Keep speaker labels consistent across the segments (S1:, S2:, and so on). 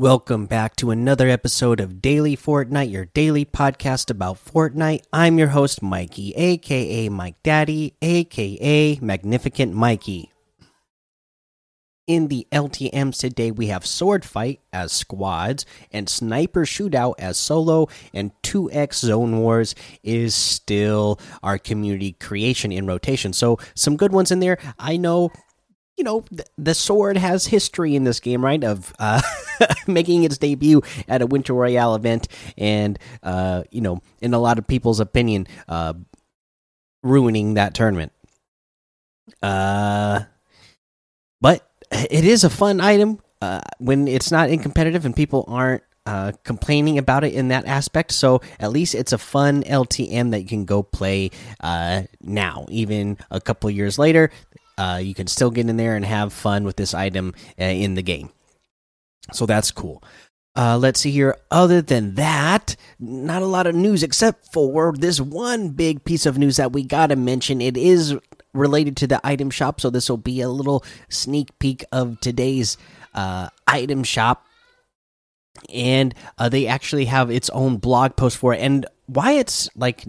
S1: Welcome back to another episode of Daily Fortnite, your daily podcast about Fortnite. I'm your host, Mikey, aka Mike Daddy, aka Magnificent Mikey. In the LTMs today, we have Sword Fight as squads, and Sniper Shootout as solo, and 2x Zone Wars is still our community creation in rotation. So, some good ones in there. I know you know the sword has history in this game right? Of uh, making its debut at a winter royale event and uh, you know in a lot of people's opinion uh, ruining that tournament. Uh but it is a fun item uh, when it's not in competitive and people aren't uh, complaining about it in that aspect. So at least it's a fun LTM that you can go play uh, now, even a couple years later uh, you can still get in there and have fun with this item uh, in the game. So that's cool. Uh, let's see here. Other than that, not a lot of news except for this one big piece of news that we got to mention. It is related to the item shop, so this will be a little sneak peek of today's uh, item shop. And uh, they actually have its own blog post for it. And why it's like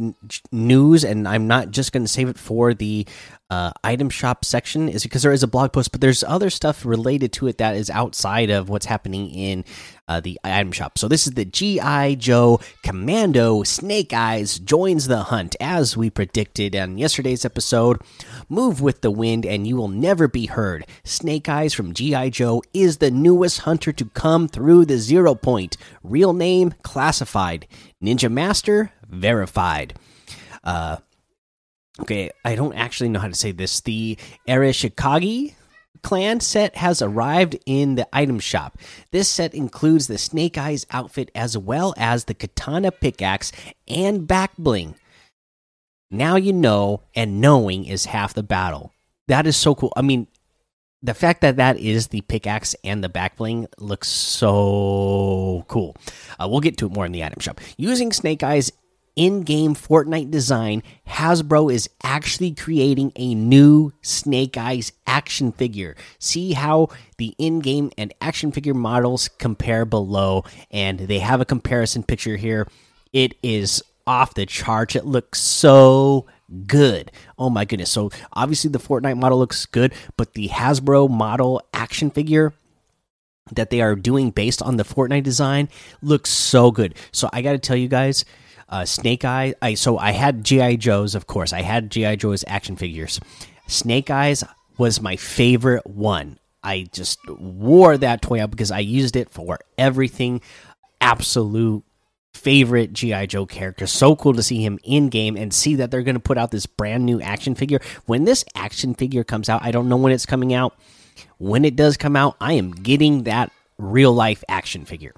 S1: news, and I'm not just going to save it for the uh, item shop section is because there is a blog post, but there's other stuff related to it that is outside of what's happening in uh, the item shop. So this is the GI Joe Commando Snake Eyes joins the hunt as we predicted on yesterday's episode. Move with the wind and you will never be heard. Snake Eyes from GI Joe is the newest hunter to come through the zero point. Real name classified. Ninja Master verified. Uh, Okay, I don't actually know how to say this. The Arashikage clan set has arrived in the item shop. This set includes the Snake Eyes outfit as well as the katana pickaxe and back bling. Now you know, and knowing is half the battle. That is so cool. I mean, the fact that that is the pickaxe and the back bling looks so cool. Uh, we'll get to it more in the item shop. Using Snake Eyes in game Fortnite design, Hasbro is actually creating a new Snake Eyes action figure. See how the in game and action figure models compare below, and they have a comparison picture here. It is off the charts. It looks so good. Oh my goodness. So, obviously, the Fortnite model looks good, but the Hasbro model action figure that they are doing based on the Fortnite design looks so good. So, I got to tell you guys uh, Snake Eye. I so I had GI Joes, of course. I had GI Joe's action figures. Snake Eyes was my favorite one. I just wore that toy out because I used it for everything. Absolute favorite GI Joe character. So cool to see him in game and see that they're going to put out this brand new action figure. When this action figure comes out, I don't know when it's coming out. When it does come out, I am getting that real life action figure.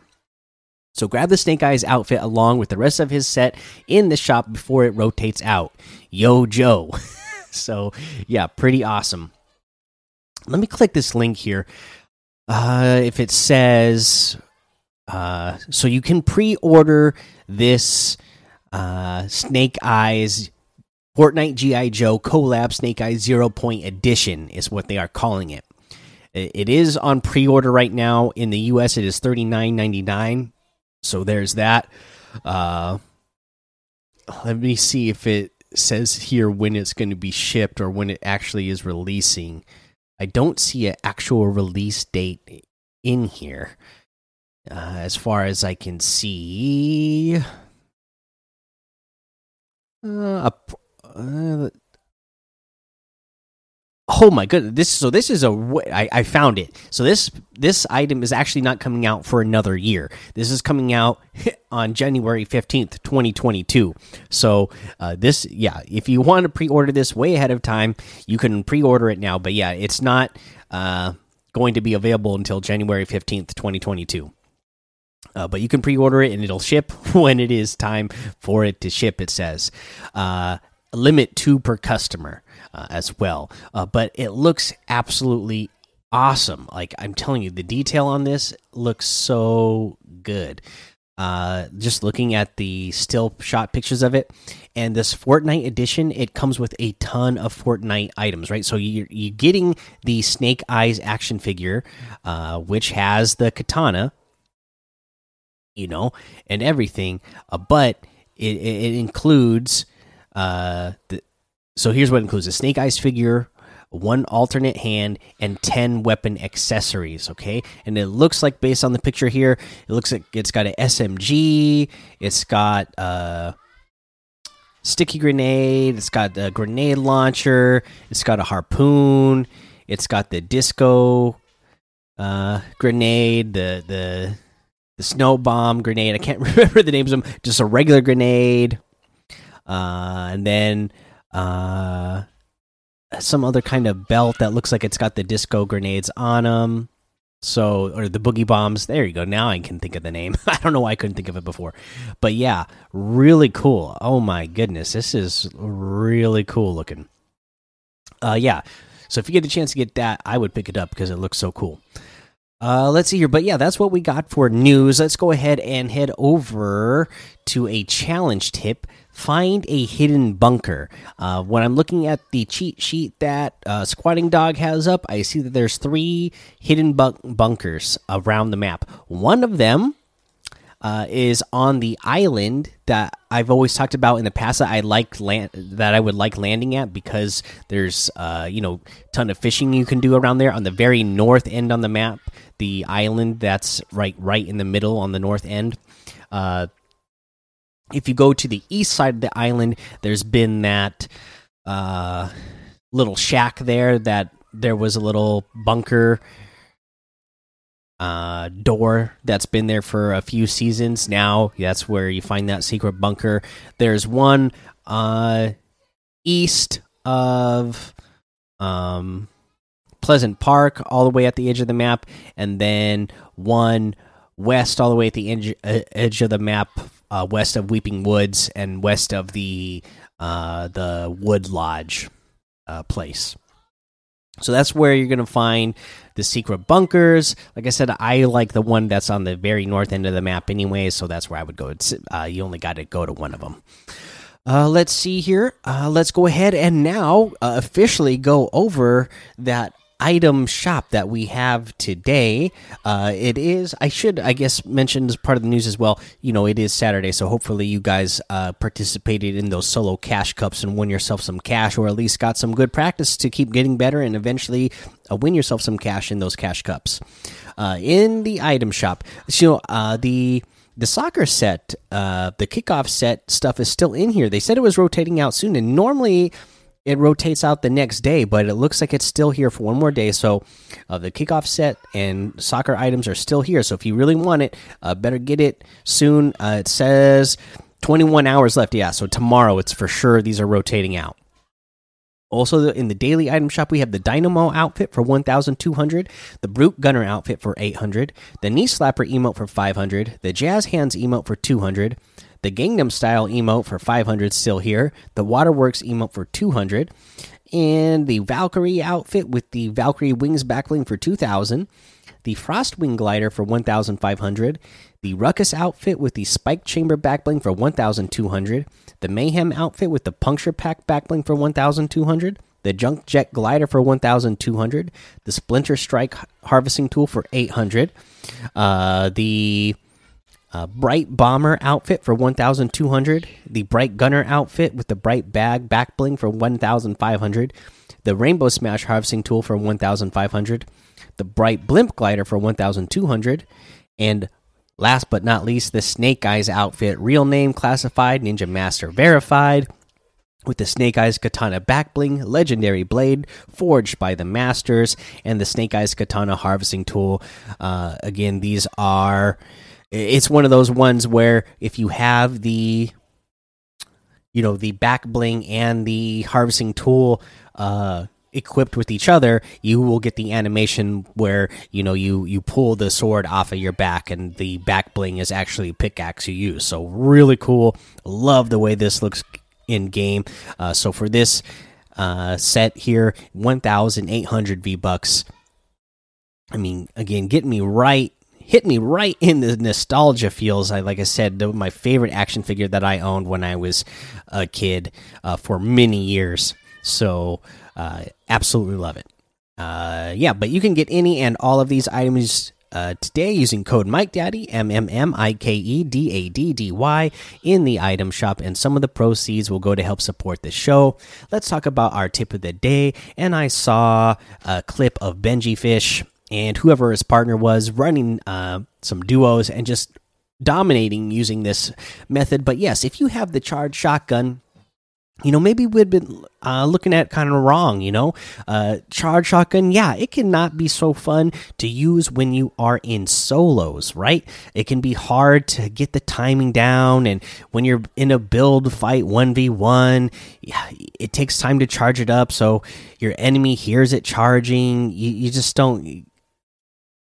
S1: So grab the Snake Eyes outfit along with the rest of his set in the shop before it rotates out. Yo, Joe. so, yeah, pretty awesome. Let me click this link here. Uh, if it says, uh, so you can pre order this uh, Snake Eyes Fortnite G.I. Joe collab Snake Eyes Zero Point Edition, is what they are calling it. It is on pre order right now. In the US, it is thirty nine ninety nine so there's that. Uh, let me see if it says here when it's going to be shipped or when it actually is releasing. I don't see an actual release date in here. Uh, as far as I can see, uh, uh, Oh my goodness! This so this is a I, I found it. So this this item is actually not coming out for another year. This is coming out on January fifteenth, twenty twenty two. So uh, this yeah, if you want to pre order this way ahead of time, you can pre order it now. But yeah, it's not uh, going to be available until January fifteenth, twenty twenty two. Uh, but you can pre-order it and it'll ship when it is time for it to ship. It says uh, limit two per customer uh, as well. Uh, but it looks absolutely awesome. Like I'm telling you, the detail on this looks so good. Uh, just looking at the still shot pictures of it, and this Fortnite edition, it comes with a ton of Fortnite items, right? So you're, you're getting the Snake Eyes action figure, uh, which has the katana, you know, and everything. Uh, but it, it includes uh, the. So here's what includes: a Snake Eyes figure, one alternate hand, and ten weapon accessories. Okay, and it looks like based on the picture here, it looks like it's got an SMG. It's got a sticky grenade. It's got a grenade launcher. It's got a harpoon. It's got the disco uh, grenade. The the the snow bomb grenade. I can't remember the names of them. Just a regular grenade, uh, and then uh, some other kind of belt that looks like it's got the disco grenades on them. So, or the boogie bombs. There you go. Now I can think of the name. I don't know why I couldn't think of it before, but yeah, really cool. Oh my goodness, this is really cool looking. Uh, yeah. So if you get the chance to get that, I would pick it up because it looks so cool. Uh, let's see here. But yeah, that's what we got for news. Let's go ahead and head over to a challenge tip. Find a hidden bunker. Uh, when I'm looking at the cheat sheet that uh, Squatting Dog has up, I see that there's three hidden bunk bunkers around the map. One of them uh, is on the island that I've always talked about in the past that I like land that I would like landing at because there's uh, you know ton of fishing you can do around there on the very north end on the map the island that's right right in the middle on the north end uh, if you go to the east side of the island there's been that uh, little shack there that there was a little bunker uh, door that's been there for a few seasons now. That's where you find that secret bunker. There's one uh, east of um, Pleasant Park, all the way at the edge of the map, and then one west, all the way at the edge, uh, edge of the map, uh, west of Weeping Woods and west of the uh, the Wood Lodge uh, place. So that's where you're going to find the secret bunkers. Like I said, I like the one that's on the very north end of the map anyway, so that's where I would go. Uh, you only got to go to one of them. Uh, let's see here. Uh, let's go ahead and now uh, officially go over that item shop that we have today. Uh, it is, I should, I guess, mention as part of the news as well. You know, it is Saturday, so hopefully you guys uh, participated in those solo cash cups and won yourself some cash, or at least got some good practice to keep getting better and eventually uh, win yourself some cash in those cash cups. Uh, in the item shop, so uh, the the soccer set, uh, the kickoff set stuff is still in here. They said it was rotating out soon, and normally it rotates out the next day, but it looks like it's still here for one more day. So uh, the kickoff set and soccer items are still here. So if you really want it, uh, better get it soon. Uh, it says 21 hours left. Yeah, so tomorrow it's for sure these are rotating out. Also, in the daily item shop, we have the Dynamo outfit for 1,200, the Brute Gunner outfit for 800, the Knee Slapper emote for 500, the Jazz Hands emote for 200, the Gangnam Style emote for 500 still here. The Waterworks emote for 200. And the Valkyrie outfit with the Valkyrie Wings backbling for 2000. The Frostwing Glider for 1500. The Ruckus outfit with the Spike Chamber backbling for 1200. The Mayhem outfit with the Puncture Pack backbling for 1200 the Junk Jet Glider for 1,200, the Splinter Strike Harvesting Tool for 800, uh, the uh, Brite Bomber outfit for 1200 the Brite Gunner outfit with the Brite Bag back bling for 1500 the rainbow smash harvesting tool for 1500 the bright blimp glider for 1200 and last but not least the snake eyes outfit real name classified ninja master verified with the Snake Eyes Katana back bling, legendary blade forged by the masters, and the Snake Eyes Katana harvesting tool. Uh, again, these are it's one of those ones where if you have the you know the back bling and the harvesting tool uh equipped with each other you will get the animation where you know you you pull the sword off of your back and the back bling is actually a pickaxe you use. So really cool. Love the way this looks in game. Uh, so for this uh, set here 1800 v bucks. I mean again getting me right hit me right in the nostalgia feels. I like I said, my favorite action figure that I owned when I was a kid uh, for many years. So uh, absolutely love it. Uh, yeah, but you can get any and all of these items uh, today using code Mike Daddy M M M I K E D A D D Y in the item shop, and some of the proceeds will go to help support the show. Let's talk about our tip of the day. And I saw a clip of Benji Fish and whoever his partner was running uh, some duos and just dominating using this method. But yes, if you have the charged shotgun, you know, maybe we'd been uh, looking at kind of wrong, you know. Uh, charge shotgun, yeah, it cannot be so fun to use when you are in solos, right? It can be hard to get the timing down, and when you're in a build fight 1v1, it takes time to charge it up, so your enemy hears it charging. You, you just don't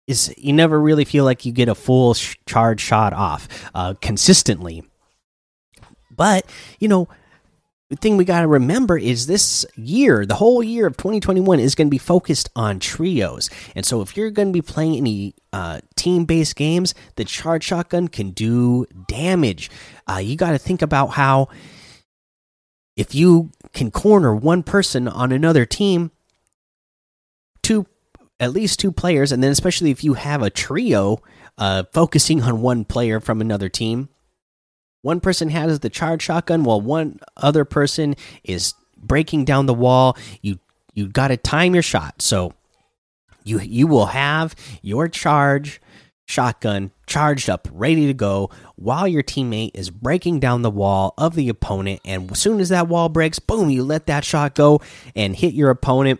S1: is you never really feel like you get a full charge shot off uh, consistently. But you know, the thing we got to remember is this year, the whole year of 2021 is going to be focused on trios. And so if you're going to be playing any uh, team based games, the charge shotgun can do damage. Uh, you got to think about how if you can corner one person on another team, two at least two players, and then especially if you have a trio uh, focusing on one player from another team. One person has the charge shotgun, while one other person is breaking down the wall. You you got to time your shot, so you you will have your charge shotgun charged up, ready to go, while your teammate is breaking down the wall of the opponent. And as soon as that wall breaks, boom, you let that shot go and hit your opponent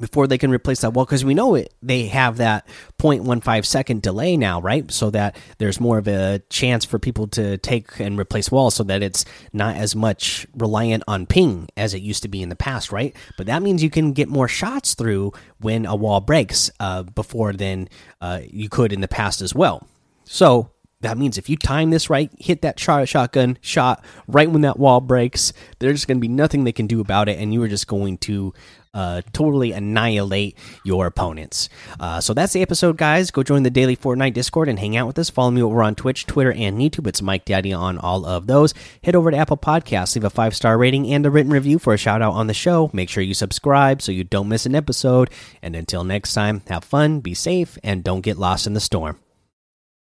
S1: before they can replace that wall because we know it they have that 0.15 second delay now right? So that there's more of a chance for people to take and replace walls so that it's not as much reliant on ping as it used to be in the past right? But that means you can get more shots through when a wall breaks uh, before than uh, you could in the past as well. So that means if you time this right, hit that shotgun shot right when that wall breaks, there's going to be nothing they can do about it, and you are just going to uh, totally annihilate your opponents. Uh, so that's the episode, guys. Go join the daily Fortnite Discord and hang out with us. Follow me over on Twitch, Twitter, and YouTube. It's Mike Daddy on all of those. Head over to Apple Podcasts, leave a five star rating and a written review for a shout out on the show. Make sure you subscribe so you don't miss an episode. And until next time, have fun, be safe, and don't get lost in the storm.